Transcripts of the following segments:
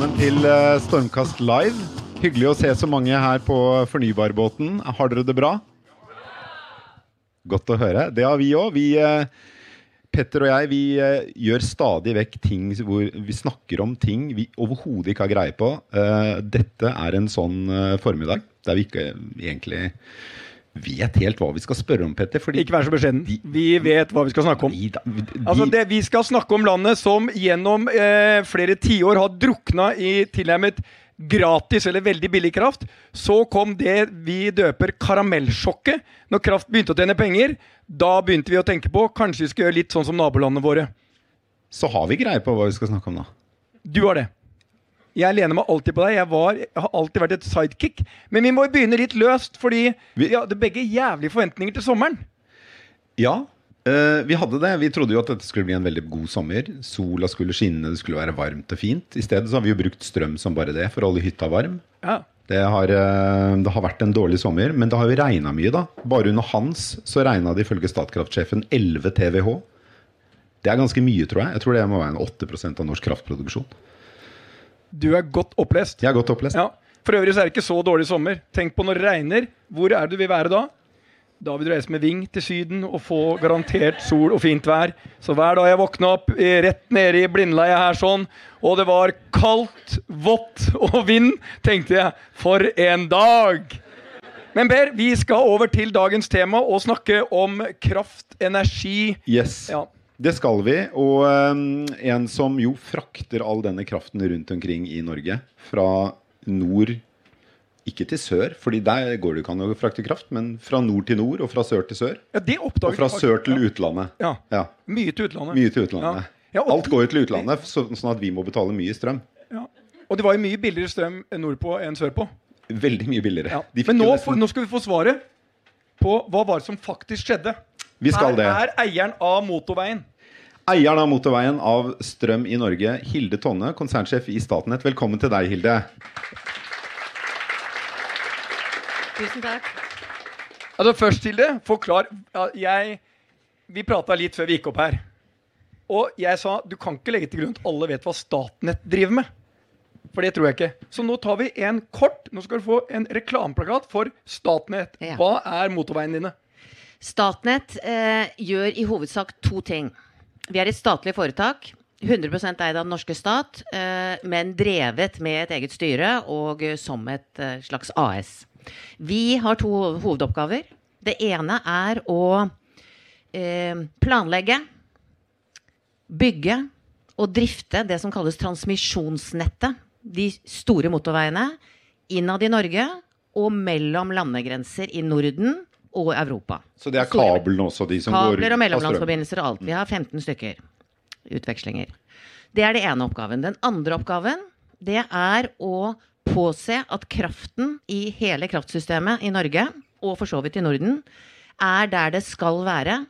Velkommen til eh, Stormkast live. Hyggelig å se så mange her på fornybarbåten. Har dere det bra? Godt å høre. Det har vi òg. Eh, Petter og jeg vi eh, gjør stadig vekk ting hvor vi snakker om ting vi overhodet ikke har greie på. Dette er en sånn formiddag der vi ikke egentlig vet helt hva vi skal spørre om, Petter. Ikke vær så beskjeden. De- Vi vet hva vi skal snakke om. de, de, Altså det, vi skal snakke om landet som gjennom eh, flere tiår har drukna i tilnærmet gratis eller veldig billig kraft. Så kom det vi døper karamellsjokket. Når kraft begynte å tjene penger, da begynte vi å tenke på kanskje vi skal gjøre litt sånn som nabolandene våre. Så har vi greie på hva vi skal snakke om, da. Du har det. Jeg lener meg alltid på deg. Jeg, var, jeg har alltid vært et sidekick. Men vi må jo begynne litt løst, fordi Vi- vi hadde begge jævlige forventninger til sommeren. Ja, øh, vi hadde det. Vi trodde jo at dette skulle bli en veldig god sommer. Sola skulle skinne, det skulle være varmt og fint. I stedet så har vi jo brukt strøm som bare det for å holde hytta varm. Ja. Det har, øh, det har vært en dårlig sommer, men det har jo regna mye, da. Bare under Hans så regna det ifølge Statkraftsjefen 11 TWh. Det er ganske mye, tror jeg. Jeg tror det må være en 8% av norsk kraftproduksjon. Du er godt opplest. Jeg er godt opplest. Ja. For øvrig så er det ikke så dårlig sommer. Tenk på når det regner. Hvor er det du vil være da? Da vil du reise med Ving til Syden og få garantert sol og fint vær. Så hver dag jeg våkna opp rett nede i blindleie her sånn, og det var kaldt, vått og vind, tenkte jeg for en dag! Men Per, vi skal over til dagens tema og snakke om kraft, energi Yes. Ja. Det skal vi. Og um, en som jo frakter all denne kraften rundt omkring i Norge, fra nord ikke til sør, fordi der går det ikke an å frakte kraft, men fra nord til nord og fra sør til sør. Ja, det oppdager Og fra sør til utlandet. Ja. Ja, Mye til utlandet. Mye til utlandet. Ja. Alt går jo til utlandet, så, sånn at vi må betale mye strøm. Ja. Og det var jo mye billigere strøm nordpå enn sørpå. Veldig mye billigere. Men nå, nesten- nå skal vi få svaret på hva var det som faktisk skjedde. Vi skal det. Her er eieren av motorveien. Eieren av motorveien av strøm i Norge, Hilde Tonne, konsernsjef i Statnett. Velkommen til deg, Hilde. Tusen takk. Altså Først, Hilde, forklar. Jeg, vi prata litt før vi gikk opp her. Og jeg sa du kan ikke legge til grunn at alle vet hva Statnett driver med. For det tror jeg ikke. Så nå tar vi en kort Nå skal du få en reklameplakat for Statnett. Ja. Hva er motorveiene dine? Statnett eh, gjør i hovedsak to ting. Vi er et statlig foretak. 100 eid av den norske stat, eh, men drevet med et eget styre og eh, som et eh, slags AS. Vi har to hovedoppgaver. Det ene er å planlegge, bygge og drifte det som kalles transmisjonsnettet. De store motorveiene innad i Norge og mellom landegrenser i Norden og Europa. Så det er kablene også, de som går Kabler og mellomlandsforbindelser og alt. Vi har 15 stykker utvekslinger. Det er det ene oppgaven. Den andre oppgaven det er å påse at kraften i hele kraftsystemet i Norge, og for så vidt i Norden, er der det skal være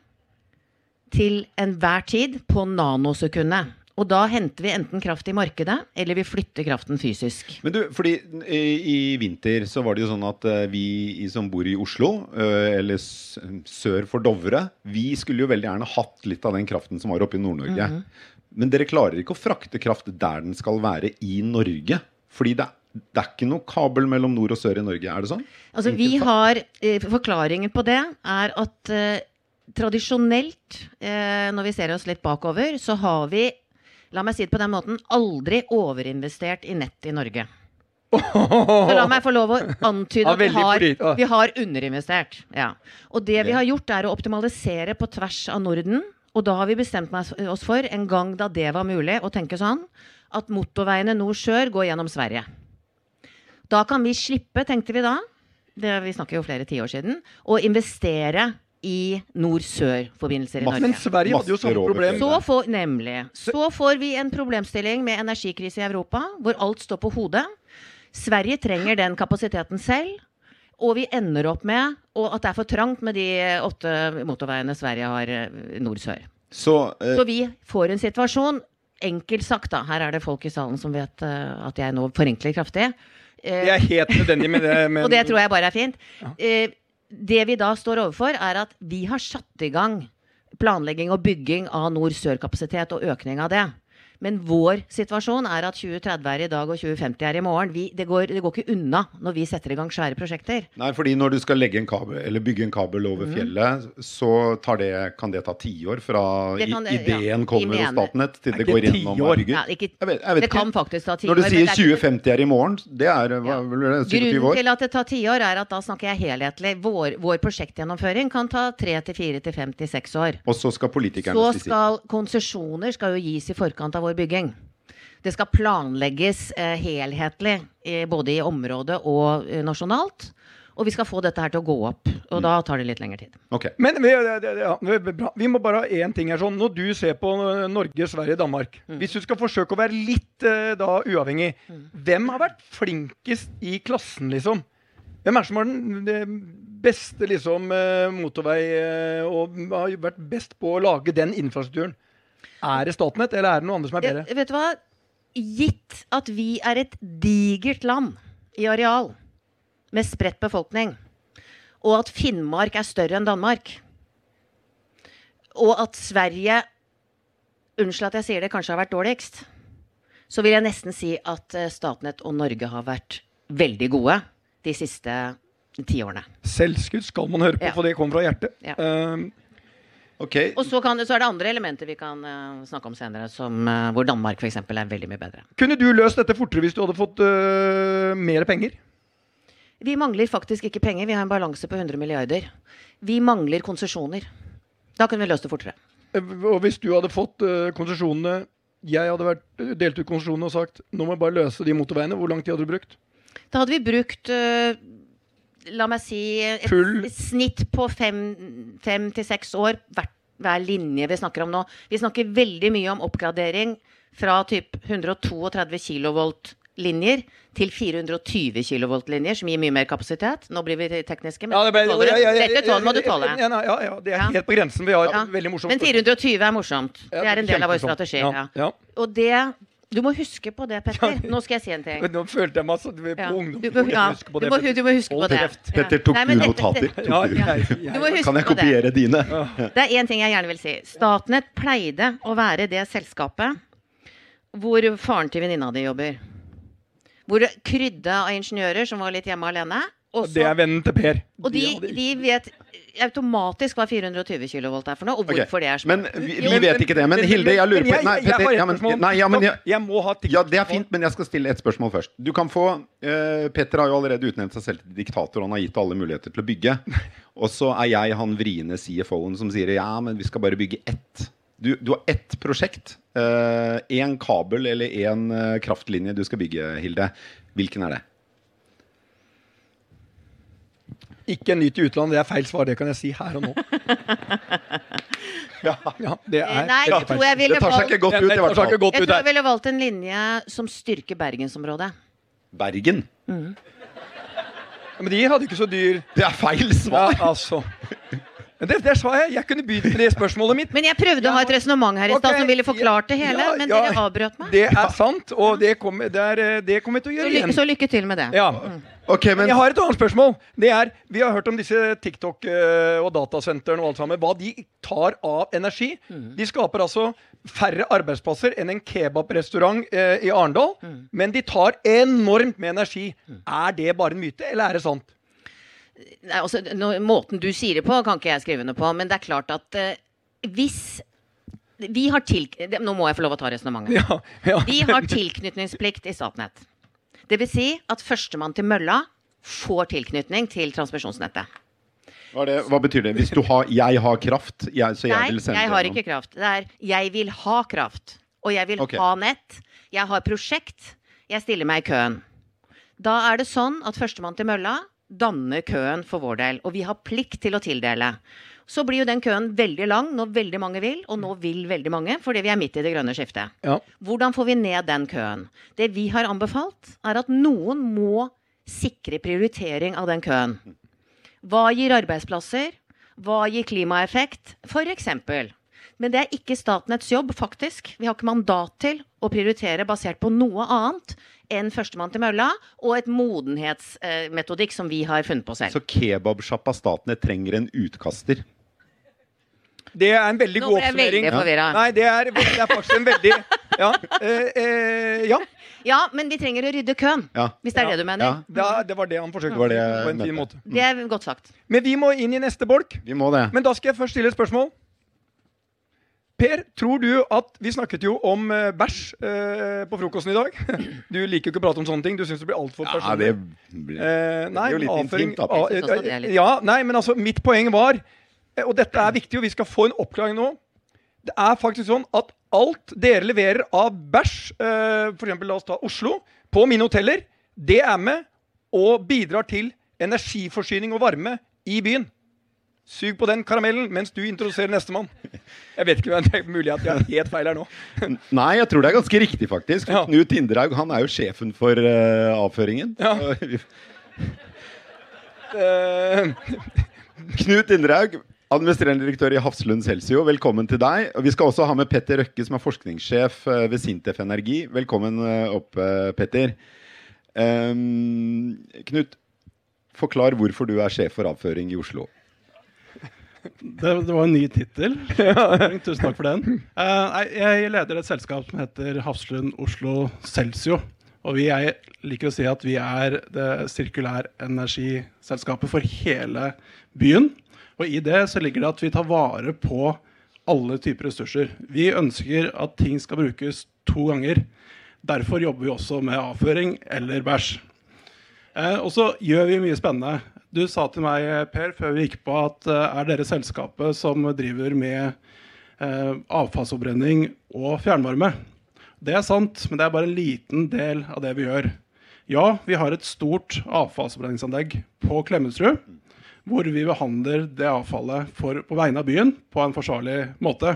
til enhver tid på nanosekundet. Og da henter vi enten kraft i markedet, eller vi flytter kraften fysisk. Men du, fordi i, i vinter så var det jo sånn at eh, vi som bor i Oslo, eh, eller sør for Dovre, vi skulle jo veldig gjerne hatt litt av den kraften som var oppe i Nord-Norge. Mhm. Men dere klarer ikke å frakte kraft der den skal være i Norge. Fordi det, det er ikke noe kabel mellom nord og sør i Norge, er det sånn? Altså, vi har, eh, Forklaringen på det er at eh, tradisjonelt, eh, når vi ser oss litt bakover, så har vi, la meg si det på den måten, aldri overinvestert i nett i Norge. Så la meg få lov å antyde at vi har, vi har underinvestert. Ja. Og det vi har gjort, er å optimalisere på tvers av Norden. Og da har vi bestemt oss for, en gang da det var mulig, å tenke sånn at motorveiene nord-sør går gjennom Sverige. Da kan vi slippe, tenkte vi da, det, vi snakker jo flere tiår siden, å investere i nord-sør-forbindelser i Norge. Men Sverige hadde jo samme problem. Så får, nemlig. Så får vi en problemstilling med energikrise i Europa, hvor alt står på hodet. Sverige trenger den kapasiteten selv. Og vi ender opp med og at det er for trangt med de åtte motorveiene Sverige har eh, nord-sør. Så, eh, Så vi får en situasjon, enkelt sagt da, her er det folk i salen som vet uh, at jeg nå forenkler kraftig. Eh, Jeg er helt nødvendig med det. Men, og det tror jeg bare er fint. Eh, det vi da står overfor, er at vi har satt i gang planlegging og bygging av nord-sør-kapasitet og økning av det. Men vår situasjon er at 2030 er i dag og 2050 er i morgen. Vi, det, går, det går ikke unna når vi setter i gang svære prosjekter. Nei, fordi når du skal legge en kabel, eller bygge en kabel over mm. fjellet, så tar det, kan det ta tiår fra Det kan i- det- ja, ideen kommer hos Statnett til det går gjennom tiår? og bygger? Ja, ikke, Jeg vet, jeg vet det kan ikke. faktisk ta ti Når du sier det er ikke- 2050 er i morgen, det er hva, Ja. vel, er det Grunnen år? til at det tar tiår, er at da snakker jeg helhetlig. Vår, vår prosjektgjennomføring kan ta tre til fire til fem til seks år. Og så skal politikerne Så si sitt. skal konsesjoner skal jo gis i forkant av vår bygging. Det skal planlegges eh, helhetlig, både i området og eh, nasjonalt. Og vi skal få dette her til å gå opp. Og da tar det litt lengre tid. Okay. Men vi, ja, vi må bare ha én ting her. sånn. Når du ser på eh, Norge, Sverige, Danmark Mm. Hvis du skal forsøke å være litt da uavhengig, hvem har vært flinkest i klassen, liksom? Hvem er det som har den beste liksom, motorvei og har vært best på å lage den infrastrukturen? Er det Statnett, eller er det noe andre som er bedre? Ja, vet du hva? Gitt at vi er et digert land i areal, med spredt befolkning, og at Finnmark er større enn Danmark, og at Sverige Unnskyld at jeg sier det, kanskje har vært dårligst, så vil jeg nesten si at eh, Statnett og Norge har vært veldig gode de siste tiårene. Selvskudd skal man høre på, Ja. for det kommer fra hjertet. Ja. Eh, Ok, Og så, kan, så er det andre elementer vi kan uh, snakke om senere, som, uh, hvor Danmark f.eks. er veldig mye bedre. kunne du løst dette fortere hvis du hadde fått uh, mer penger? Vi mangler faktisk ikke penger. Vi har en balanse på 100 milliarder. Vi mangler konsesjoner. Da kunne vi løst det fortere. Og hvis du hadde fått konsesjonene Jeg hadde vært, delt ut konsesjonene og sagt nå må jeg bare løse de motorveiene. Hvor lang tid hadde du brukt? Da hadde vi brukt La meg si et Full- snitt på fem, fem til seks år hver, hver linje vi snakker om nå. Vi snakker veldig mye om oppgradering fra typ 132 kV-linjer til 420 kV-linjer, som gir mye mer kapasitet. Nå blir vi tekniske, men det ble- ja, ja, ja, dette tålet må du tåle. Ja, ja, ja, ja, det er Ja. helt på grensen. Vi har Ja. veldig morsomt. Men 420 er morsomt. Det er en del av vår strategi. Ja, Ja. ja. Og det Du må huske på det, Petter. Nå skal jeg si en ting. Nå følte jeg meg altså på Ja. ungdom. Du, må- ja. På du, må, du må huske på det. Petter, tok du notater? Ja, Kan jeg kopiere dine? Det er én ting jeg gjerne vil si. Statnett pleide å være det selskapet hvor faren til venninna di jobber. Hvor det krydde av ingeniører som var litt hjemme alene. Og, det er vennen til Per. og de, de vet automatisk hva 420 kV er for noe, og hvorfor hvorfor det er Men vi, vi vet ikke det. Men Hilde, jeg lurer på jeg, Nei, jeg, jeg Petter, har ja, nei, ja, men jeg, jeg må ha ja, det er fint, men jeg skal stille et spørsmål først. Du kan få uh, Petter har jo allerede utnevnt seg selv til diktator. Han har gitt alle muligheter til å bygge. Og så er jeg han vriene CFO-en som sier ja, men vi skal bare bygge ett. Du, du har ett prosjekt. Én kabel eller én kraftlinje du skal bygge, Hilde. Hvilken er det? Ikke en ny til utlandet, det er feil svar. Det kan jeg si her og nå. ja, ja, det er Nei, jeg tror jeg ville Det tar seg ikke godt ut, i hvert fall. jeg tror jeg ville valgt en linje som styrker bergensområdet. Bergen. Men de hadde ikke så dyr Det er feil svar! Ja, altså. Men det, sa jeg. Jeg kunne begynt med det spørsmålet mitt. Men jeg prøvde å ha et resonnement her i stad okay. som ville forklart det hele, ja, men ja. dere avbrøt meg. Det er sant, og det kommer, det er, eh, det kommer jeg til å Så, gjøre ly igjen. så lykke til med det. Ja. Okay, men Jeg har et annet spørsmål. Det er, Vi har hørt om disse TikTok eh, og datasentrene og alt sammen. Hva de tar av energi. De skaper altså færre arbeidsplasser enn en kebabrestaurant eh, i Arendal. Men de tar enormt med energi. Er det bare en myte, eller er det sant? Nei, altså, no, måten du sier det på, kan ikke jeg skrive under på, men det er klart at eh, hvis vi har til... Nå må jeg få lov å ta resonnementet. Ja, ja. Vi har tilknytningsplikt i Statnett. Det vil si at førstemann til mølla får tilknytning til transmisjonsnettet. hva, er det, hva betyr det? Hvis du har Jeg har kraft, jeg, så jeg Nei, vil sende jeg har ikke kraft. Det er jeg vil ha kraft. Og jeg vil okay. ha nett. Jeg har prosjekt. Jeg stiller meg i køen. Da er det sånn at førstemann til mølla danner køen for vår del. Og vi har plikt til å tildele. Så blir jo den køen veldig lang når veldig mange vil, og nå vil veldig mange, fordi vi er midt i det grønne skiftet. Ja. Hvordan får vi ned den køen? Det vi har anbefalt, er at noen må sikre prioritering av den køen. Hva gir arbeidsplasser? Hva gir klimaeffekt? Eksempel. Men det er ikke Statnetts jobb, faktisk. Vi har ikke mandat til å prioritere basert på noe annet enn førstemann til mølla og et modenhetsmetodikk som vi har funnet på selv. Så kebabsjappa Statnett trenger en utkaster. Det er en veldig Nå god ble jeg veldig oppsummering. forvirra. Nei, det er, det er faktisk en veldig Ja. eh, eh, ja. Ja, men vi trenger å rydde køen. Ja. Hvis det er Ja. det du mener. Ja. Det, det var det han forsøkte det på en fin måte. Det er godt sagt. Men vi må inn i neste bolk. Vi må det. Men da skal jeg først stille et spørsmål. Per, tror du at Vi snakket jo om eh, bæsj eh, på frokosten i dag. Du liker jo ikke å prate om sånne ting. Du syns det blir altfor Ja, personlig. det blir Eh, nei, Det blir jo litt avføring- intimt, da, litt- Ja, nei, men altså, mitt poeng var, eh, og dette er viktig, og vi skal få en oppklaring nå Det er faktisk sånn at alt dere leverer av bæsj, eh, for eksempel la oss ta Oslo, på mine hoteller, det er med og bidrar til energiforsyning og varme i byen. Sug på den karamellen mens du introduserer nestemann. Jeg vet ikke om det er mulig at jeg har helt feil her nå. Nei, jeg tror det er ganske riktig, faktisk. Ja. Knut Tinderhaug han er jo sjefen for uh, avføringen. Ja. Eh, Knut Tinderhaug, administrerende direktør i Hafslund Celsio, velkommen til deg. Og vi skal også ha med Petter Røkke, som er forskningssjef eh, ved Sintef Energi. Velkommen opp, Petter. Um, Knut, forklar hvorfor du er sjef for avføring i Oslo. Det, det var en ny tittel. Tusen takk for den. Uh, jeg leder et selskap som heter Hafslund Oslo Celsio. Og vi er, liker å si at vi er det sirkulære energiselskapet for hele byen. Og i det så ligger det at vi tar vare på alle typer ressurser. Vi ønsker at ting skal brukes to ganger. Derfor jobber vi også med avføring eller bæsj. Eh, og så gjør vi mye spennende. Du sa til meg, Per, før vi gikk på at eh, er dere selskapet som driver med eh, avfallsforbrenning og fjernvarme? Det er sant, men det er bare en liten del av det vi gjør. Ja, vi har et stort avfallsforbrenningsanlegg på Klemetsrud, hvor vi behandler det avfallet for, på vegne av byen på en forsvarlig måte.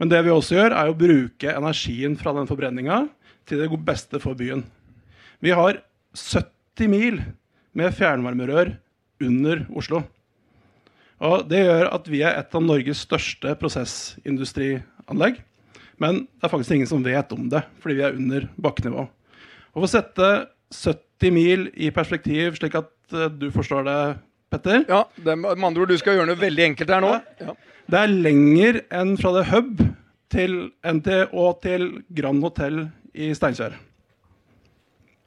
Men det vi også gjør, er å bruke energien fra den forbrenninga til det beste for byen. Vi har 70 mil med fjernvarmerør under Oslo. Og Det gjør at vi er et av Norges største prosessindustrianlegg. Men det er faktisk ingen som vet om det, fordi vi er under bakkenivå. Og For å sette 70 mil i perspektiv, slik at eh, du forstår det, Petter ja, det med andre ord, du skal gjøre noe veldig enkelt her nå. Ja. Det er lenger enn fra The Hub til NT og til Grand Hotel i Steinkjer.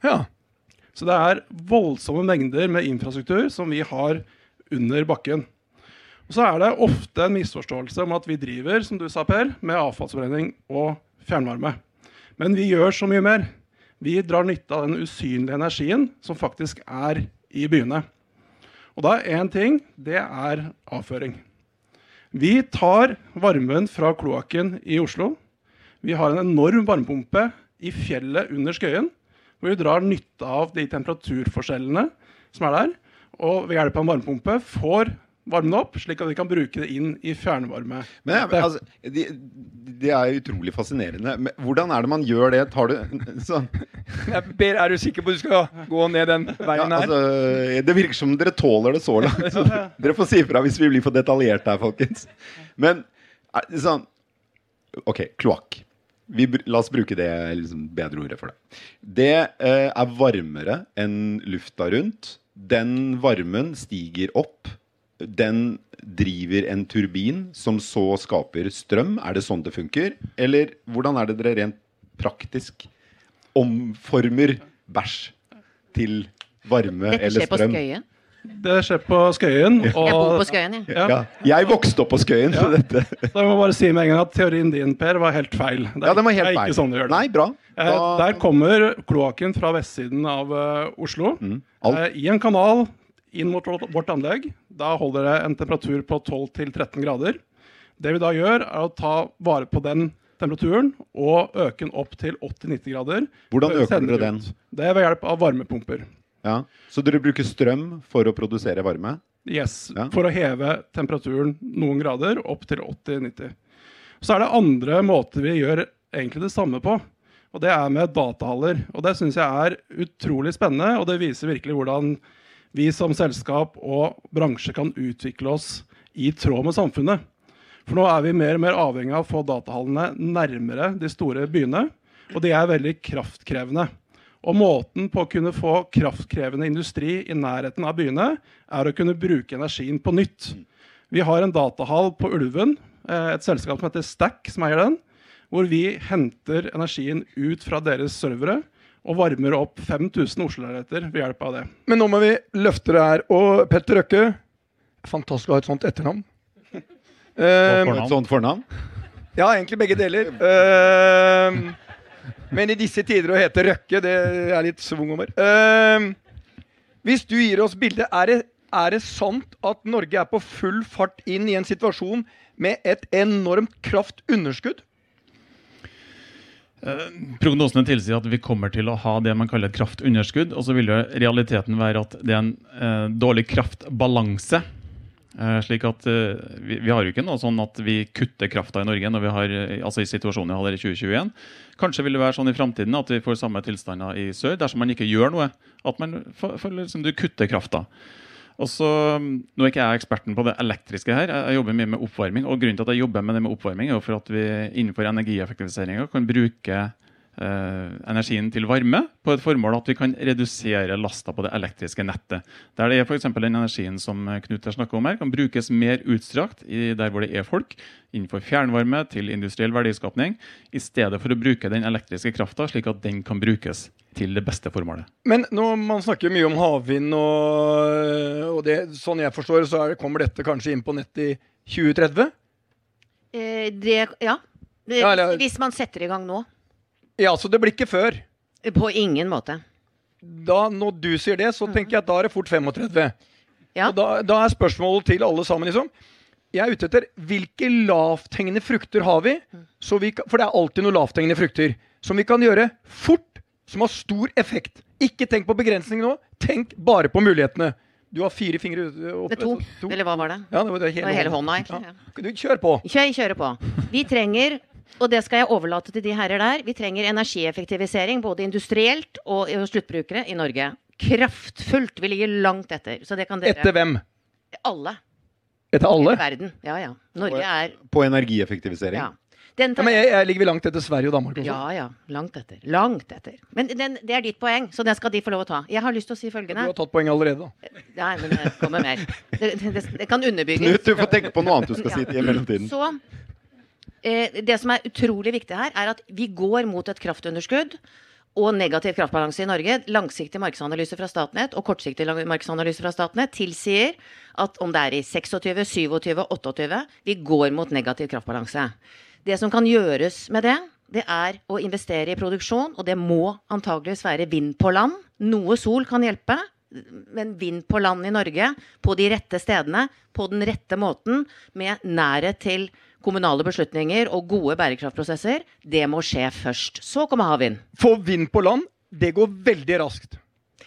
ja. Så det er voldsomme mengder med infrastruktur som vi har under bakken. Og så er det ofte en misforståelse om at vi driver som du sa Per, med avfallsforbrenning og fjernvarme. Men vi gjør så mye mer. Vi drar nytte av den usynlige energien som faktisk er i byene. Og da er én ting det er avføring. Vi tar varmen fra kloakken i Oslo. Vi har en enorm varmepumpe i fjellet under Skøyen hvor vi drar nytte av de temperaturforskjellene som er der. Og ved hjelp av en varmepumpe får varmen opp, slik at vi kan bruke det inn i fjernvarme. Men altså, de, Det er utrolig fascinerende. Men hvordan er det man gjør det? Tar du sånn Per, er du sikker på at du skal gå ned den ja, veien her? altså, Det virker som dere tåler det så langt. Så dere får si ifra hvis vi blir for detaljert her, folkens. Men sånn OK, kloakk. Vi, la oss bruke det liksom, bedre ordet for det. Det eh, er varmere enn lufta rundt. Den varmen stiger opp. Den driver en turbin som så skaper strøm. Er det sånn det funker? Eller hvordan er det dere rent praktisk omformer bæsj til varme eller Dette eller skjer på strøm? Skøyen. Det skjer på Skøyen. Og Jeg bor på Skøyen, jeg. Ja, Ja. Jeg vokste opp på Skøyen, Ja. dette så jeg må bare si med en gang at teorien din, Per, var helt feil. Det er, Ja, den var helt feil. sånn det. Nei, bra. Eh, der kommer kloakken fra vestsiden av uh, Oslo. Mm. Alt- Eh, I en kanal inn mot vårt, vårt anlegg. Da holder det en temperatur på 12-13 grader. Det vi da gjør, er å ta vare på den temperaturen og øke den opp til 80-90 grader. Hvordan øker dere den? Det er ved hjelp av varmepumper. Ja. Så dere bruker strøm for å produsere varme? Yes, Ja. For å heve temperaturen noen grader opp til 80-90. Så er det andre måter vi gjør egentlig det samme på. Og det er med datahaller. Og det syns jeg er utrolig spennende, og det viser virkelig hvordan vi som selskap og bransje kan utvikle oss i tråd med samfunnet. For nå er vi mer og mer avhengig av å få datahallene nærmere de store byene. Og de er veldig kraftkrevende. Og måten på å kunne få kraftkrevende industri i nærheten av byene, er å kunne bruke energien på nytt. Vi har en datahall på Ulven eh, et selskap som heter Stack, som eier den. Hvor vi henter energien ut fra deres servere og varmer opp 5000 Oslo-leiligheter ved hjelp av det. Men nå må vi løfte det her. Og Petter Røkke Fantastisk å ha et sånt etternavn. Eh, fornavn. Et sånt fornavn? ja, egentlig begge deler. Eh, men i disse tider å hete Røkke, det er litt svung over. Uh, hvis du gir oss bildet, er det, er det sant at Norge er på full fart inn i en situasjon med et enormt kraftunderskudd? Prognosene tilsier at vi kommer til å ha det man kaller et kraftunderskudd. Og så vil jo realiteten være at det er en eh, dårlig kraftbalanse. Eh, slik at eh, vi, vi har jo ikke noe sånn at vi kutter krafta i Norge når vi har, eh, altså i situasjonen vi har i 2021. Kanskje vil det være sånn i framtiden at vi får samme tilstander i sør dersom man ikke gjør noe. At man føler får liksom, du kutter krafta. Og så, Nå er ikke jeg eksperten på det elektriske her, jeg jobber mye med oppvarming. og Grunnen til at jeg jobber med det med oppvarming, er jo for at vi innenfor energieffektiviseringa kan bruke energien til varme på et formål at vi kan redusere lasta på det elektriske nettet. Der det er f.eks. den energien som Knut har snakka om her, kan brukes mer utstrakt i der hvor det er folk, innenfor fjernvarme til industriell verdiskapning, i stedet for å bruke den elektriske krafta slik at den kan brukes til det beste formålet. Men når man snakker mye om havvind, og, og det, sånn jeg forstår det, så er, kommer dette kanskje inn på nettet i 2030? Eh, det, ja. Det, Ja, eller- Hvis man setter i gang nå. Ja, så det blir ikke før. På ingen måte. Da, når du sier det, så tenker jeg at da er det fort 35. Ja. Og da, da er spørsmålet til alle sammen, liksom Jeg er ute etter hvilke lavthengende frukter har vi? Så vi kan, for det er alltid noen lavthengende frukter som vi kan gjøre fort, som har stor effekt. Ikke tenk på begrensninger nå, tenk bare på mulighetene. Du har fire fingre oppe. Det er to. så- Eller hva var det? Ja, det var det Det var hele hånda, egentlig. Ja. Du, kjør på. Kjør, kjører på. Vi trenger, og det skal jeg overlate til de herrer der, vi trenger energieffektivisering både industrielt og sluttbrukere i Norge. Kraftfullt. Vi ligger langt etter. Så det kan dere Etter hvem? Alle. Etter alle? alle? verden. Ja, ja. Norge er På energieffektivisering? ja. Den Ja, men jeg, jeg ligger vi langt etter Sverige og Danmark også. ja, ja. Langt etter. Langt etter. Men den, det er ditt poeng, så den skal de få lov å ta. Jeg har lyst til å si følgende Du har tatt poeng allerede, da. Nei, men det kommer mer. Det, det, det kan underbygges. Knut, du får tenke på noe annet du skal si i mellomtiden. Så Det som er utrolig viktig her, er at vi går mot et kraftunderskudd og negativ kraftbalanse i Norge. Langsiktig markedsanalyse fra Statnett og kortsiktig markedsanalyse fra Statnett tilsier at om det er i 26, 27, 28 Vi går mot negativ kraftbalanse. Det som kan gjøres med det, det er å investere i produksjon, og det må antageligvis være vind på land. Noe sol kan hjelpe, men vind på land i Norge, på de rette stedene, på den rette måten, med nærhet til kommunale beslutninger og gode bærekraftprosesser, det må skje først. Så kommer havvind. Få vind på land, det går veldig raskt.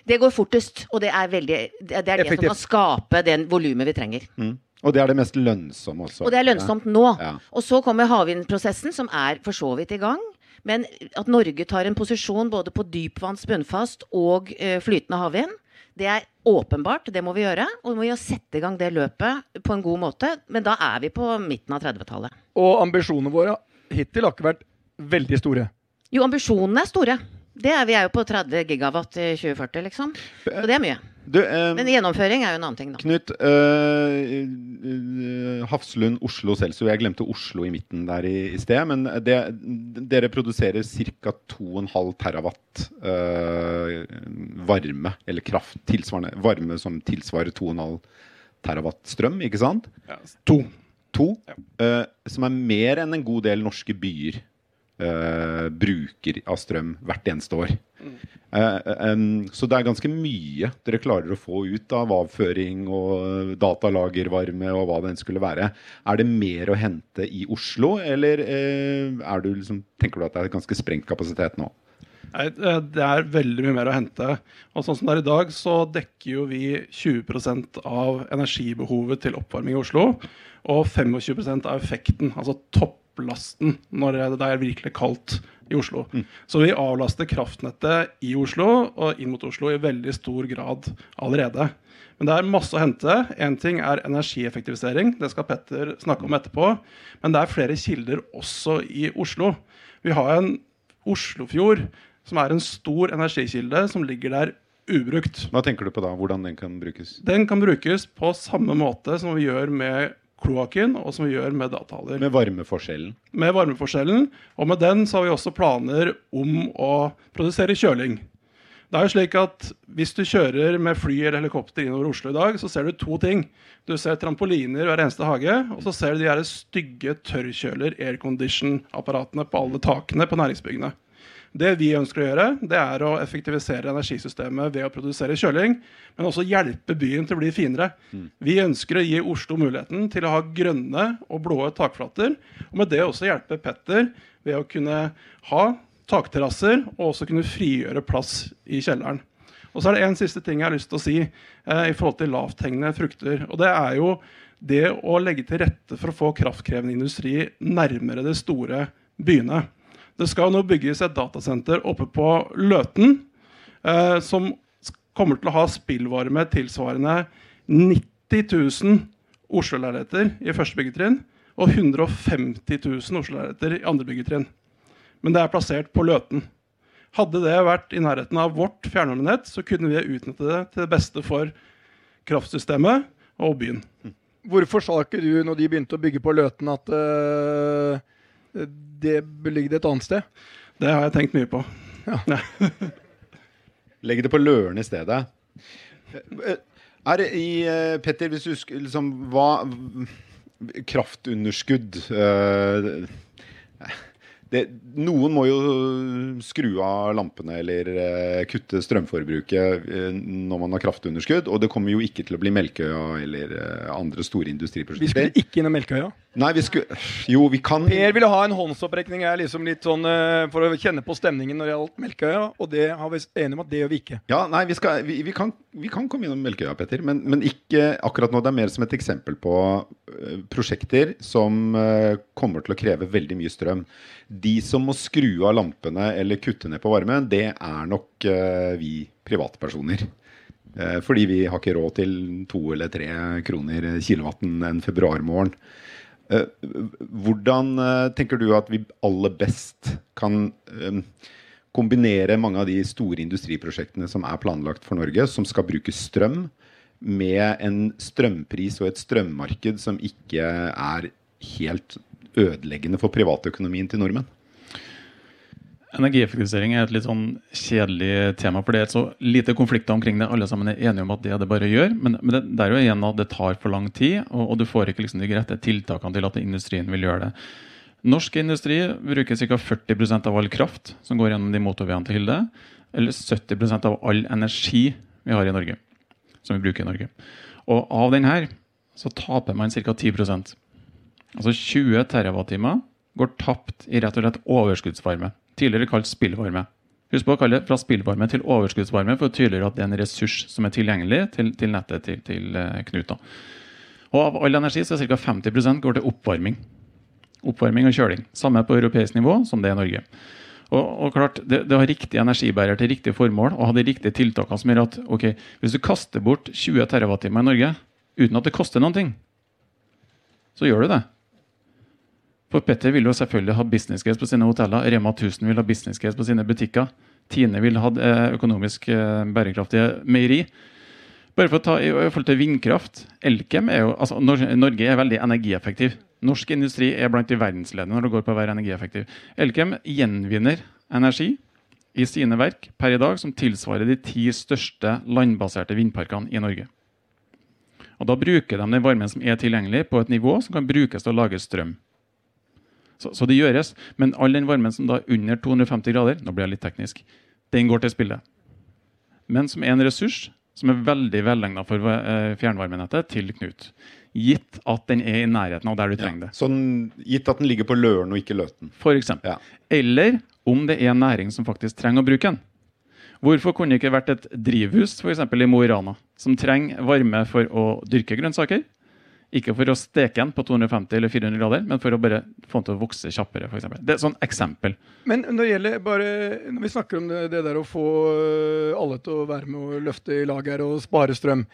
Det går fortest, og det er, veldig, det er det som kan skape den volumet vi trenger. Mm. Og det er det mest lønnsomme også. Og det er lønnsomt nå. Ja. Og så kommer havvindprosessen, som er for så vidt i gang. Men at Norge tar en posisjon både på dypvanns bunnfast og eh, flytende havvind, det er åpenbart. Det må vi gjøre. Og vi må sette i gang det løpet på en god måte. Men da er vi på midten av 30-tallet. Og ambisjonene våre hittil har ikke vært veldig store. Jo, ambisjonene er store. Det er, vi er jo på 30 gigawatt i 2040, liksom. Og det er mye. Du, eh, Men gjennomføring er jo en annen ting, da. Knut, eh, eh, Hafslund, Oslo Celsius. Jeg glemte Oslo i midten der i, i sted. Men det, dere produserer ca. 2,5 terawatt eh, varme, eller kraft, tilsvarende varme som tilsvarer 2,5 terawatt strøm, ikke sant? Ja, to. To. eh, som er mer enn en god del norske byer bruker av strøm hvert eneste år. Eh, em, så det er ganske mye dere klarer å få ut av avføring og datalagervarme og hva det enn skulle være. Er det mer å hente i Oslo, eller eh, er du liksom, tenker du at det er ganske sprengt kapasitet nå? Nei, eh, det er veldig mye mer å hente. Og sånn som det er i dag, så dekker jo vi 20% av energibehovet til oppvarming i Oslo. Og 25% av effekten, altså topplasten, når det er virkelig kaldt i Oslo. Så vi avlaster kraftnettet i Oslo og inn mot Oslo i veldig stor grad allerede. Men det er masse å hente. Én ting er energieffektivisering. Det skal Petter snakke om etterpå. Men det er flere kilder også i Oslo. Vi har en Oslofjord som er en stor energikilde som ligger der ubrukt. Hva tenker du på da? Hvordan den kan brukes? Den kan brukes på samme måte som vi gjør med kloakken, og som vi gjør med datahaller. Med varmeforskjellen. Med varmeforskjellen. Og med den så har vi også planer om å produsere kjøling. Det er jo slik at Hvis du kjører med fly eller helikopter innover Oslo i dag, så ser du to ting. Du ser trampoliner hver eneste hage, og så ser du de her stygge tørrkjøler, aircondition-apparatene på alle takene på næringsbyggene. Det vi ønsker å gjøre, det er å effektivisere energisystemet ved å produsere kjøling, men også hjelpe byen til å bli finere. Vi ønsker å gi Oslo muligheten til å ha grønne og blå takflater, og med det også hjelpe Petter ved å kunne ha takterrasser og også kunne frigjøre plass i kjelleren. Og så er det en siste ting jeg har lyst til å si eh, i forhold til lavthengende frukter. Og det er jo det å legge til rette for å få kraftkrevende industri nærmere de store byene. Det skal nå bygges et datasenter oppe på Løten eh, som kommer til å ha spillvarme tilsvarende 90 000 Oslo-lerreter i første byggetrinn og 150 000 Oslo-lerreter i andre byggetrinn. Men det er plassert på Løten. Hadde det vært i nærheten av vårt fjernvarmenett, så kunne vi utnytte det til det beste for kraftsystemet og byen. Hvorfor sa ikke du når de begynte å bygge på Løten at eh, det ligger ligge et annet sted? Det har jeg tenkt mye på. Legg det på Løren i stedet. Eh, Er det i Petter, hvis du husker liksom Hva Kraftunderskudd eh, det, Noen må jo skru av lampene eller eh, kutte strømforbruket eh, når man har kraftunderskudd. Og det kommer jo ikke til å bli Melkøya eller eh, andre store Vi skulle ikke innom Melkøya. Nei, vi skulle Jo, vi kan Per ville ha en håndsopprekning er liksom litt sånn eh, for å kjenne på stemningen når det gjaldt Melkøya, og det har vi enige om at det gjør vi ikke. Ja, nei, vi, skal, vi, vi, kan, vi kan komme innom Melkøya, Petter, men, men ikke akkurat nå. Det er mer som et eksempel på eh, prosjekter som eh, kommer til å kreve veldig mye strøm. De som må skru av lampene eller kutte ned på varmen, det er nok eh, vi privatpersoner. Fordi vi har ikke råd til to eller tre kroner kilowatten en februarmorgen. Hvordan tenker du at vi aller best kan kombinere mange av de store industriprosjektene som er planlagt for Norge, som skal bruke strøm, med en strømpris og et strømmarked som ikke er helt ødeleggende for privatøkonomien til nordmenn? Energieffektivisering er et litt sånn kjedelig tema, for det er så lite konflikter omkring det. Alle sammen er enige om at det er det bare å gjøre, men, men det, det er jo igjen at det tar for lang tid, og, og du får ikke liksom de rette tiltakene til at industrien vil gjøre det. Norsk industri bruker ca. 40% av all kraft som går gjennom de motorveiene til Hilde, eller 70% av all energi vi har i Norge, som vi bruker i Norge. Og av den her så taper man ca. 10% Altså 20 TWh går tapt i rett og slett overskuddsvarme. Tidligere kalt spillvarme. Husk på å kalle det fra spillvarme til overskuddsvarme for å tydeliggjøre at det er en ressurs som er tilgjengelig til, til nettet til, til eh, Knut. Og av all energi så er ca. 50% går til oppvarming. Oppvarming og kjøling. Samme på europeisk nivå som det er i Norge. Og, og klart, det, det har riktig energibærer til riktig formål og ha de riktige tiltakene som gjør at ok, hvis du kaster bort 20 TWh i Norge uten at det koster noen ting, så gjør du det. For Petter vil jo selvfølgelig ha business case på sine hoteller. Rema 1000 vil ha business case på sine butikker. Tine vil ha eh, økonomisk eh, bærekraftige meieri. Bare for å ta i forhold til vindkraft. Elkem er jo, altså Norge er veldig energieffektiv. Norsk industri er blant de verdensledende når det går på å være energieffektiv. Elkem gjenvinner energi i sine verk per i dag som tilsvarer de ti største landbaserte vindparkene i Norge. Og Da bruker de den varmen som er tilgjengelig, på et nivå som kan brukes til å lage strøm. Så, så det gjøres. Men all den varmen som da er under 250 grader, nå blir jeg litt teknisk, den går til spille. Men som er en ressurs som er veldig velegna for eh, fjernvarmenettet til Knut. Gitt at den er i nærheten av der du trenger det. Sånn, gitt at den ligger på Løren og ikke Løten. For eksempel. Ja. Eller om det er en næring som faktisk trenger å bruke den. Hvorfor kunne det ikke vært et drivhus for eksempel i Mo i Rana, som trenger varme for å dyrke grønnsaker? Ikke for å steke den på 250 eller 400 grader, men for å bare få den til å vokse kjappere. For eksempel. det er et sånn eksempel. Men når det gjelder bare Når vi snakker om det, det der å få øh, alle til å være med og løfte i lag her og spare strøm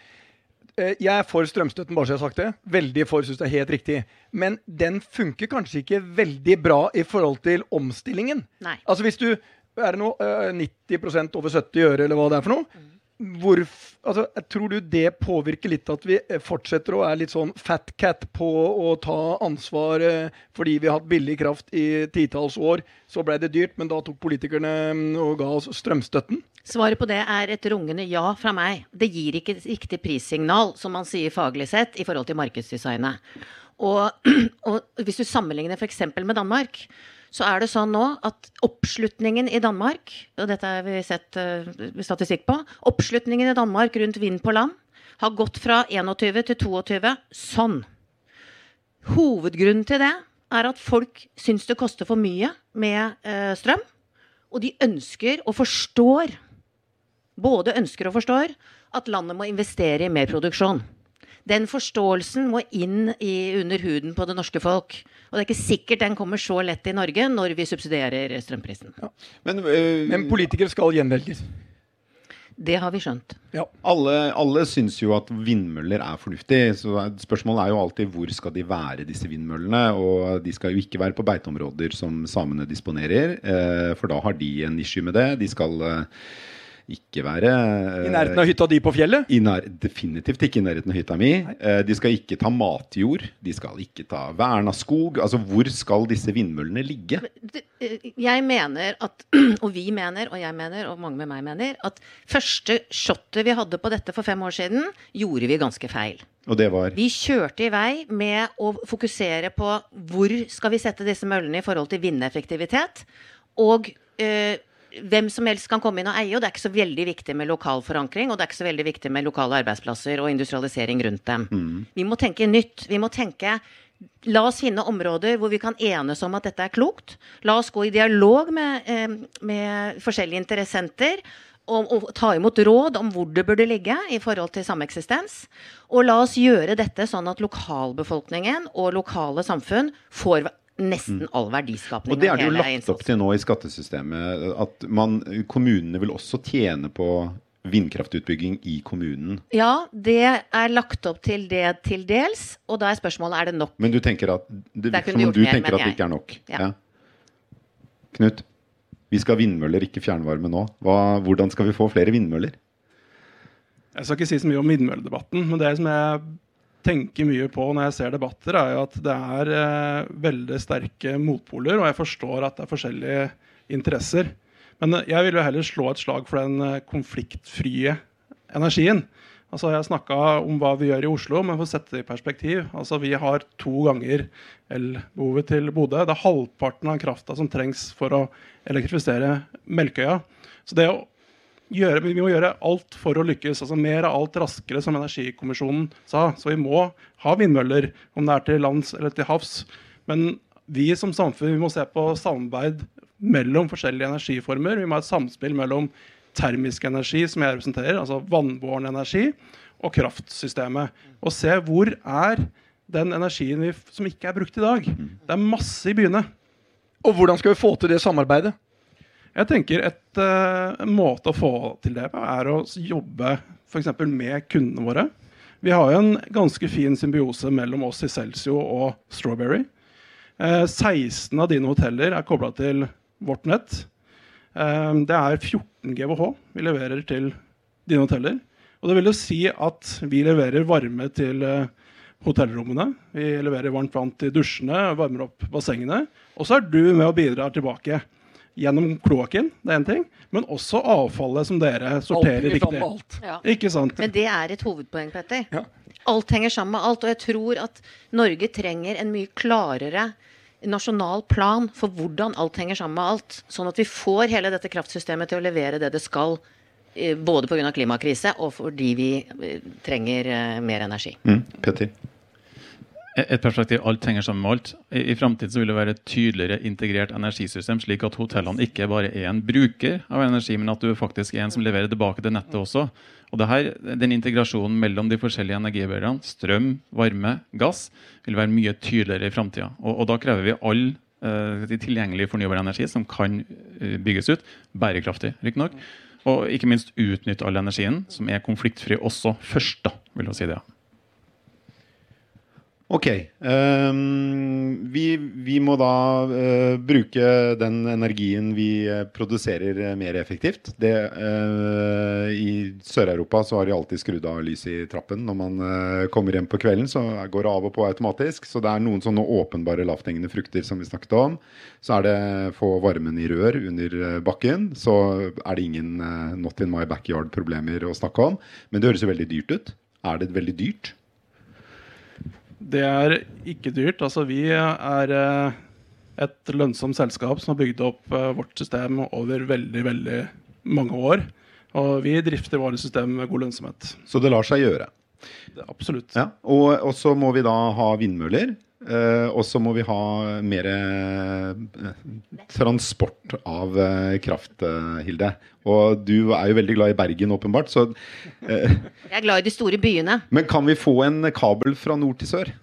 Jeg er for strømstøtten, bare så jeg har sagt det. Veldig for, syns det er helt riktig. Men den funker kanskje ikke veldig bra i forhold til omstillingen. Nei. Altså hvis du er det nå øh, 90% over 70 øre, eller hva det er for noe. Hvor, altså, Tror du det påvirker litt at vi eh, fortsetter å være litt sånn fat cat på å ta ansvar eh, fordi vi har hatt billig kraft i titalls år? Så ble det dyrt, men da tok politikerne mm, og ga oss strømstøtten? Svaret på det er et rungende ja fra meg. Det gir ikke et riktig prissignal, som man sier faglig sett, i forhold til markedsdesignet. Og, og hvis du sammenligner f.eks. med Danmark, så er det sånn nå at oppslutningen i Danmark, og dette har vi sett uh, statistikk på, oppslutningen i Danmark rundt vind på land har gått fra 21 til 22 sånn. Hovedgrunnen til det er at folk syns det koster for mye med uh, strøm. Og de ønsker og forstår, både ønsker og forstår, at landet må investere i mer produksjon. Den forståelsen må inn i, under huden på det norske folk. Og det er ikke sikkert den kommer så lett i Norge når vi subsidierer strømprisen. Ja. Men, øh, Men, politikere skal gjenvelges. Det har vi skjønt. Ja. Alle, alle syns jo at vindmøller er fornuftig. Så spørsmålet er jo alltid hvor skal de være, disse vindmøllene. Og de skal jo ikke være på beiteområder som samene disponerer, eh, for da har de en issue med det. De skal eh, ikke være I nærheten av hytta di på fjellet? Nær, definitivt ikke i nærheten av hytta mi. Nei. de skal ikke ta matjord. De skal ikke ta verna skog. Altså, hvor skal disse vindmøllene ligge? Eh, jeg mener at, og vi mener, og jeg mener, og mange med meg mener, at første shotet vi hadde på dette for fem år siden, gjorde vi ganske feil. Og det var? Vi kjørte i vei med å fokusere på hvor skal vi sette disse møllene i forhold til vindeffektivitet. Og øh, hvem som helst kan komme inn og eie, og det er ikke så veldig viktig med lokal forankring, og det er ikke så veldig viktig med lokale arbeidsplasser og industrialisering rundt dem. Mm. Vi må tenke nytt. Vi må tenke La oss finne områder hvor vi kan enes om at dette er klokt. La oss gå i dialog med, eh, med forskjellige interessenter. Og, og, ta imot råd om hvor det burde ligge i forhold til sameksistens. Og la oss gjøre dette sånn at lokalbefolkningen og lokale samfunn får nesten mm. all verdiskapning. Og det er det jo lagt opp til nå i skattesystemet. At man, kommunene vil også tjene på vindkraftutbygging i kommunen. Ja, det er lagt opp til det til dels. Og da er spørsmålet er det nok. Men du tenker at det det som om du tenker at det ikke er nok? Ja. ja. Knut, vi skal ha vindmøller, ikke fjernvarme nå. Hva, hvordan skal vi få flere vindmøller? Jeg skal ikke si så mye om vindmølledebatten, men det som jeg tenker mye på når jeg ser debatter, er jo at det er eh, veldig sterke motpoler, og jeg forstår at det er forskjellige interesser. Men eh, jeg vil jo heller slå et slag for den eh, konfliktfrie energien. Altså, jeg snakka om hva vi gjør i Oslo, men for å sette det i perspektiv altså, Vi har to ganger elbehovet til Bodø. Det er halvparten av krafta som trengs for å elektrifisere Melkøya. Så det å gjøre, vi må gjøre alt for å lykkes. altså Mer av alt raskere, som Energikommisjonen sa. Så vi må ha vindmøller, om det er til lands eller til havs. Men vi som samfunn vi må se på samarbeid mellom forskjellige energiformer. Vi må ha et samspill mellom termisk energi, som jeg representerer, altså vannbåren energi, og kraftsystemet. Og se hvor er den energien vi, som ikke er brukt i dag. Det er masse i byene. Og hvordan skal vi få til det samarbeidet? Jeg tenker et, uh, måte å få til det på er å jobbe f.eks. med kundene våre. Vi har jo en ganske fin symbiose mellom oss i Celsio og Strawberry. Uh, 16 av dine hoteller er kobla til vårt nett. Uh, det er 14 GWh vi leverer til dine hoteller. Og det vil jo si at vi leverer varme til hotellrommene. Vi leverer varmt vann til dusjene, varmer opp bassengene. Og så er du med og bidrar tilbake gjennom kloakken, det er en ting, men også avfallet som dere sorterer riktig. Ja. Ikke sant? Men det er et hovedpoeng, Petter. Ja. Alt henger sammen med alt. Og jeg tror at Norge trenger en mye klarere nasjonal plan for hvordan alt henger sammen med alt. Sånn at vi får hele dette kraftsystemet til å levere det det skal. Eh, både pga. klimakrise og fordi vi eh, trenger eh, mer energi. Mm. Petter? Et perspektiv alt henger sammen med alt. I, i framtiden vil det være et tydeligere integrert energisystem, slik at hotellene ikke bare er en bruker av energi, men at du faktisk er en som leverer tilbake til nettet også. Og det her, Den integrasjonen mellom de forskjellige energibærerne, strøm, varme, gass, vil være mye tydeligere i framtida. Og, og, da krever vi all uh, tilgjengelig fornybar energi som kan uh, bygges ut, bærekraftig riktignok. Og ikke minst utnytte all energien, som er konfliktfri også først, da, vil jeg si det. Ok. Um, vi, vi må da uh, bruke den energien vi eh, produserer eh, mer effektivt. Det, uh, I Sør-Europa så har de alltid skrudd av lyset i trappen når man uh, kommer hjem på kvelden. Så går det av og på automatisk. Så det er noen sånne åpenbare lavthengende frukter som vi snakket om. Så er det få varmen i rør under bakken. Så er det ingen not in my backyard-problemer å snakke om. Men det høres jo veldig dyrt ut. Er det veldig dyrt? Det er ikke dyrt. Altså, vi er eh, et lønnsomt selskap som har bygd opp eh, vårt system over veldig, veldig mange år. Og vi drifter våre system med god lønnsomhet. Så det lar seg gjøre. Det absolutt. Ja, og, og så må vi da ha vindmøller. Eh, og så må vi ha mer uh, transport av uh, kraft, eh, Hilde. Og du er jo veldig glad i Bergen, åpenbart. Så, eh, Jeg er glad i de store byene. men kan vi få en kabel fra nord til sør?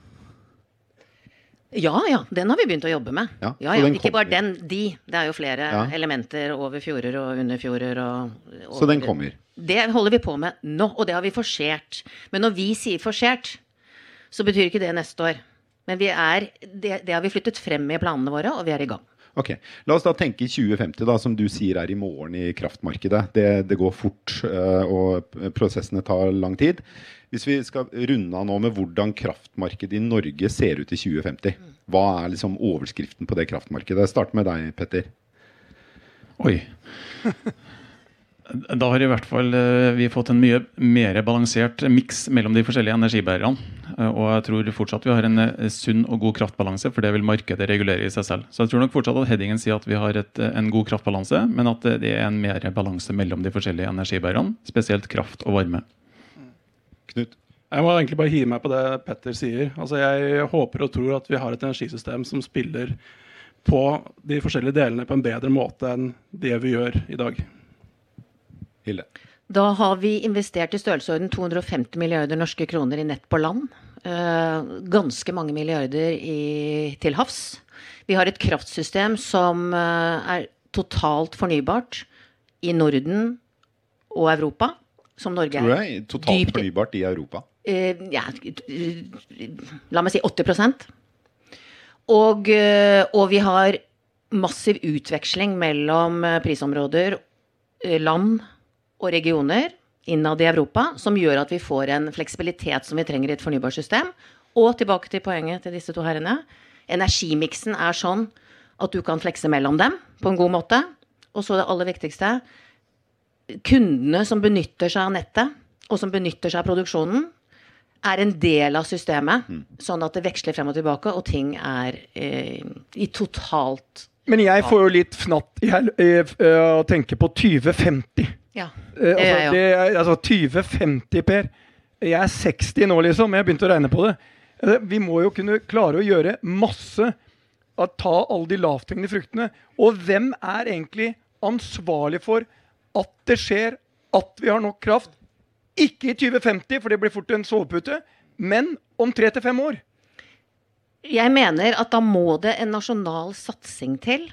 Ja ja, den har vi begynt å jobbe med. Ja, Ja, ja, Ikke bare den, de. Det er jo flere elementer over fjorder og under fjorder. Og, Så den kommer. Det holder vi på med nå, og det har vi forsert. Men når vi sier forsert, så betyr ikke det neste år. Men vi er, det, det har vi flyttet frem i planene våre, og vi er i gang. Ok, La oss da tenke 2050, da, som du sier er i morgen i kraftmarkedet. Det, det går fort, eh, og prosessene tar lang tid. Hvis vi skal runde av nå med hvordan kraftmarkedet i Norge ser ut i 2050, hva er liksom overskriften på det kraftmarkedet? Start med deg, Petter. Oi. Da har i hvert fall eh, vi fått en mye mer balansert miks mellom de forskjellige energibærerne. Eh, Og jeg tror fortsatt vi har en eh, sunn og god kraftbalanse, for det vil markedet regulere i seg selv. Så jeg tror nok fortsatt at headingen sier at vi har et, en god kraftbalanse, men at det det er en mer balanse mellom de forskjellige energibærerne, spesielt kraft og varme. Knut. Jeg må egentlig bare hive meg på det Petter sier. Altså, jeg håper og tror at vi har et energisystem som spiller på de forskjellige delene på en bedre måte enn det vi gjør i dag. Hilde. Da har vi investert i størrelsesorden 250 milliarder norske kroner i nett på land. Eh, ganske mange milliarder i, til havs. Vi har et kraftsystem som eh, er totalt fornybart i Norden og Europa, som Norge Tror er. jeg totalt Dypt fornybart i Europa. Eh, ja, la meg si 80 og, og vi har massiv utveksling mellom prisområder, land og regioner innad i Europa, som gjør at vi får en fleksibilitet som vi trenger i et fornybarsystem. Og tilbake til poenget til disse to herrene. Energimiksen er sånn at du kan flekse mellom dem på en god måte. Og så det aller viktigste. Kundene som benytter seg av nettet, og som benytter seg av produksjonen, er en del av systemet, sånn at det veksler frem og tilbake, og ting er eh, i totalt Men jeg får jo litt fnatt jeg tenker eh, eh, på 2050. Ja. Det er jeg det altså, altså 2050, Per. Jeg er 60 nå, liksom. Jeg har begynt å regne på det. Eh, Vi må jo kunne klare å gjøre masse. Ta alle de lavthengende fruktene. Og hvem er egentlig ansvarlig for at det skjer, at vi har nok kraft? Ikke i 2050, for det blir fort en sovepute, men om tre til fem år. Jeg mener at da må det en nasjonal satsing til.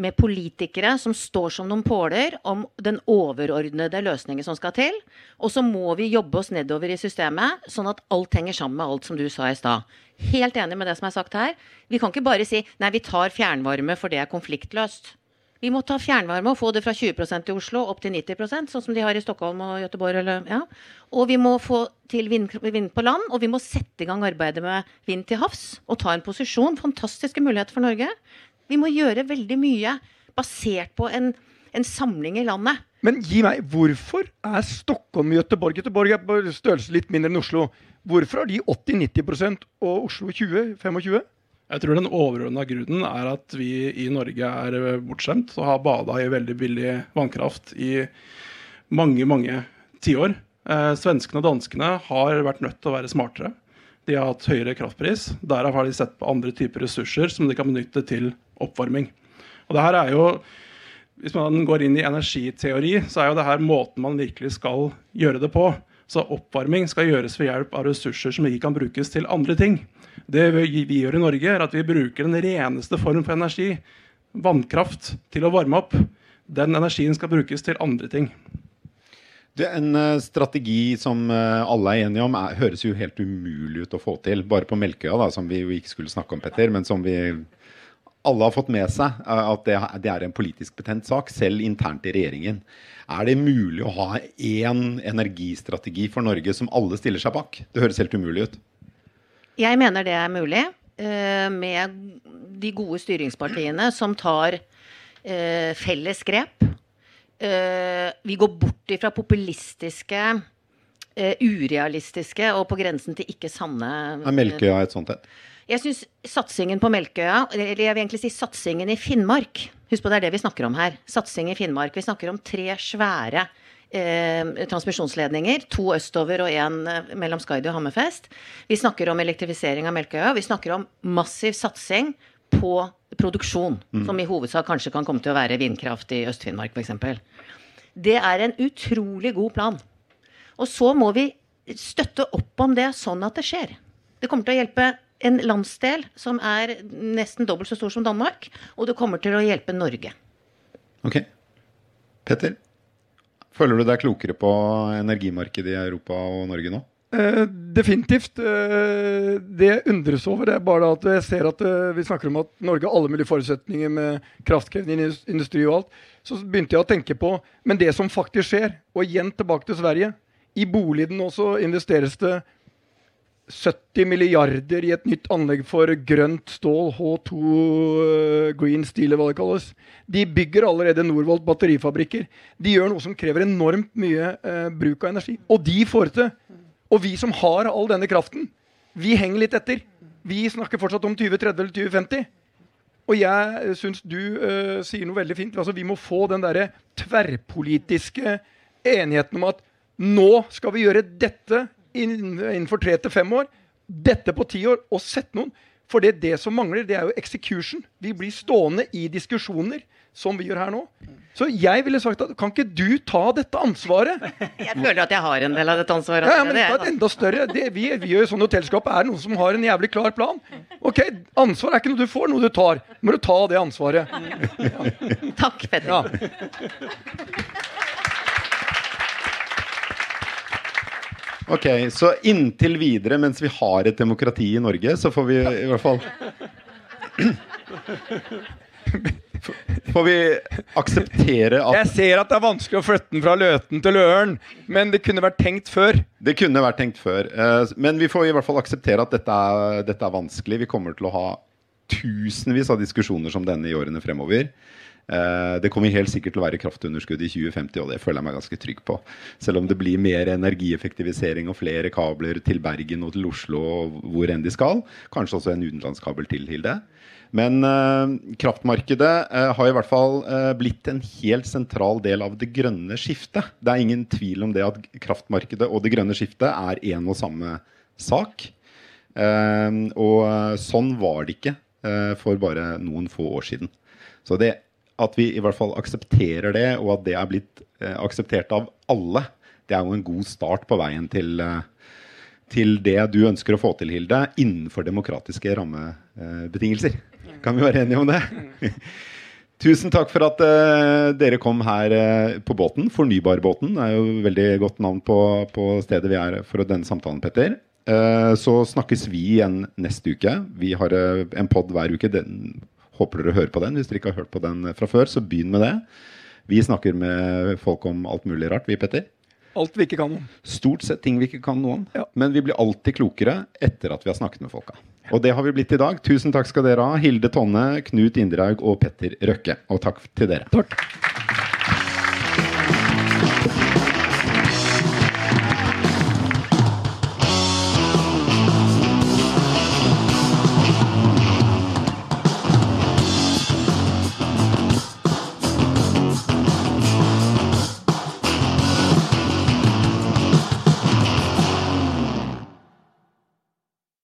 Med politikere som står som noen påler om den overordnede løsningen som skal til. Og så må vi jobbe oss nedover i systemet, sånn at alt henger sammen med alt som du sa i stad. Helt enig med det som er sagt her. Vi kan ikke bare si nei, vi tar fjernvarme for det er konfliktløst. Vi må ta fjernvarme og få det fra 20% i Oslo opp til 90% sånn som de har i Stockholm og Göteborg. Eller, ja. Og vi må få til vind, vind på land, og vi må sette i gang arbeidet med vind til havs. Og ta en posisjon. Fantastiske muligheter for Norge. Vi må gjøre veldig mye basert på en, en samling i landet. Men gi meg, hvorfor er Stockholm Göteborg Göteborg er på størrelse litt mindre enn Oslo. Hvorfor har de 80-90% og Oslo 20-25? Jeg tror den overordna grunnen er at vi i Norge er eh, bortskjemt og har bada i veldig billig vannkraft i mange, mange tiår. Eh, svenskene og danskene har vært nødt til å være smartere. De har hatt høyere kraftpris. Derav har de sett på andre typer ressurser som de kan benytte til oppvarming. Og det her er jo, Hvis man går inn i energiteori, så er jo det her måten man virkelig skal gjøre det på. Så oppvarming skal gjøres ved hjelp av ressurser som ikke kan brukes til andre ting. Det vi gjør i Norge, er at vi bruker den reneste form for energi, vannkraft, til å varme opp. Den energien skal brukes til andre ting. Det er En eh, strategi som eh, alle er enige om, er, høres jo helt umulig ut å få til. Bare på Melkøya, da, som vi jo ikke skulle snakke om, Petter, men som vi alle har fått med seg eh, at det, er en politisk betent sak, selv internt i regjeringen. Er det mulig å ha én energistrategi for Norge som alle stiller seg bak? Det høres helt umulig ut. Jeg mener det er mulig, eh, med de gode styringspartiene som tar eh, felles grep. Vi går bort ifra populistiske, urealistiske og på grensen til ikke sanne Er Melkøya et sånt et? Jeg syns satsingen på Melkøya, eller jeg vil egentlig si satsingen i Finnmark Husk på det er det vi snakker om her. Satsing i Finnmark. Vi snakker om tre svære eh, transmisjonsledninger. To østover og én eh, mellom Skaidi og Hammerfest. Vi snakker om elektrifisering av Melkøya. Vi snakker om massiv satsing på produksjon, som i hovedsak kanskje kan komme til å være vindkraft i Øst-Finnmark f.eks. Det er en utrolig god plan. Og så må vi støtte opp om det sånn at det skjer. Det kommer til å hjelpe en landsdel som er nesten dobbelt så stor som Danmark, og det kommer til å hjelpe Norge. Ok. Petter, føler du deg klokere på energimarkedet i Europa og Norge nå? Eh, definitivt. Eh, det jeg undres over, er bare at jeg ser at eh, vi snakker om at Norge har alle mulige forutsetninger med kraftkrevende indus- industri og alt. Så begynte jeg å tenke på Men det som faktisk skjer, og igjen tilbake til Sverige I boligen også investeres det 70 milliarder i et nytt anlegg for grønt stål, H2 eh, Green Steel, hva det kalles. De bygger allerede Norvolt batterifabrikker. De gjør noe som krever enormt mye eh, bruk av energi. Og de får det til. Og vi som har all denne kraften, vi henger litt etter. Vi snakker fortsatt om 2030 eller 2050. Og jeg syns du eh, sier noe veldig fint. Altså, vi må få den derre tverrpolitiske enigheten om at nå skal vi gjøre dette innenfor tre til fem år. Dette på ti år. Og sett noen. For det, det som mangler, det er jo execution. Vi blir stående i diskusjoner, som vi gjør her nå. Så jeg ville sagt at kan ikke du ta dette ansvaret? Jeg føler at jeg har en del av dette ansvaret. Ja, ja, men det er et enda større det, vi, vi gjør sånn hotellskap er noen som har en jævlig klar plan. Ok, Ansvar er ikke noe du får, noe du tar. Må du ta det ansvaret. Takk, Petter. Ja. Ok, Så inntil videre, mens vi har et demokrati i Norge, så får vi i hvert fall Får vi akseptere at Jeg ser at det er vanskelig å flytte den fra Løten til Løren, men det kunne vært tenkt før. Det kunne vært tenkt før. eh, Men vi får i hvert fall akseptere at dette er, dette er vanskelig. Vi kommer til å ha tusenvis av diskusjoner som denne i årene fremover. Eh, Det kommer helt sikkert til å være kraftunderskudd i 2050, og det føler jeg meg ganske trygg på. Selv om det blir mer energieffektivisering og flere kabler til Bergen og til Oslo og hvor enn de skal. Kanskje også en utenlandskabel til, Hilde. Men eh, kraftmarkedet eh, har i hvert fall eh, blitt en helt sentral del av det grønne skiftet. Det er ingen tvil om det at kraftmarkedet og det grønne skiftet er en og samme sak. Eh, og eh, sånn var det ikke for bare noen få år siden. Så det at vi i hvert fall aksepterer det, og at det er blitt eh, akseptert av alle, det er jo en god start på veien til, eh, til det du ønsker å få til, Hilde, innenfor demokratiske rammebetingelser. Kan vi være enige om det? Tusen takk for at eh, dere kom her eh, på båten. Fornybarbåten er jo veldig godt navn på, på stedet vi er for denne samtalen, Petter. Eh, så snakkes vi igjen neste uke. Vi har en pod hver uke. Den, håper dere hører på den. Hvis dere ikke har hørt på den fra før, så begynn med det. Vi snakker med folk om alt mulig rart, vi, Petter. Alt vi ikke kan om. Stort sett ting vi ikke kan noe om. Ja. Men vi blir alltid klokere etter at vi har snakket med folka. Og det har vi blitt i dag. Tusen takk skal dere ha. Hilde Tonne, Knut Inderhaug og Petter Røkke. Og takk til dere. Takk.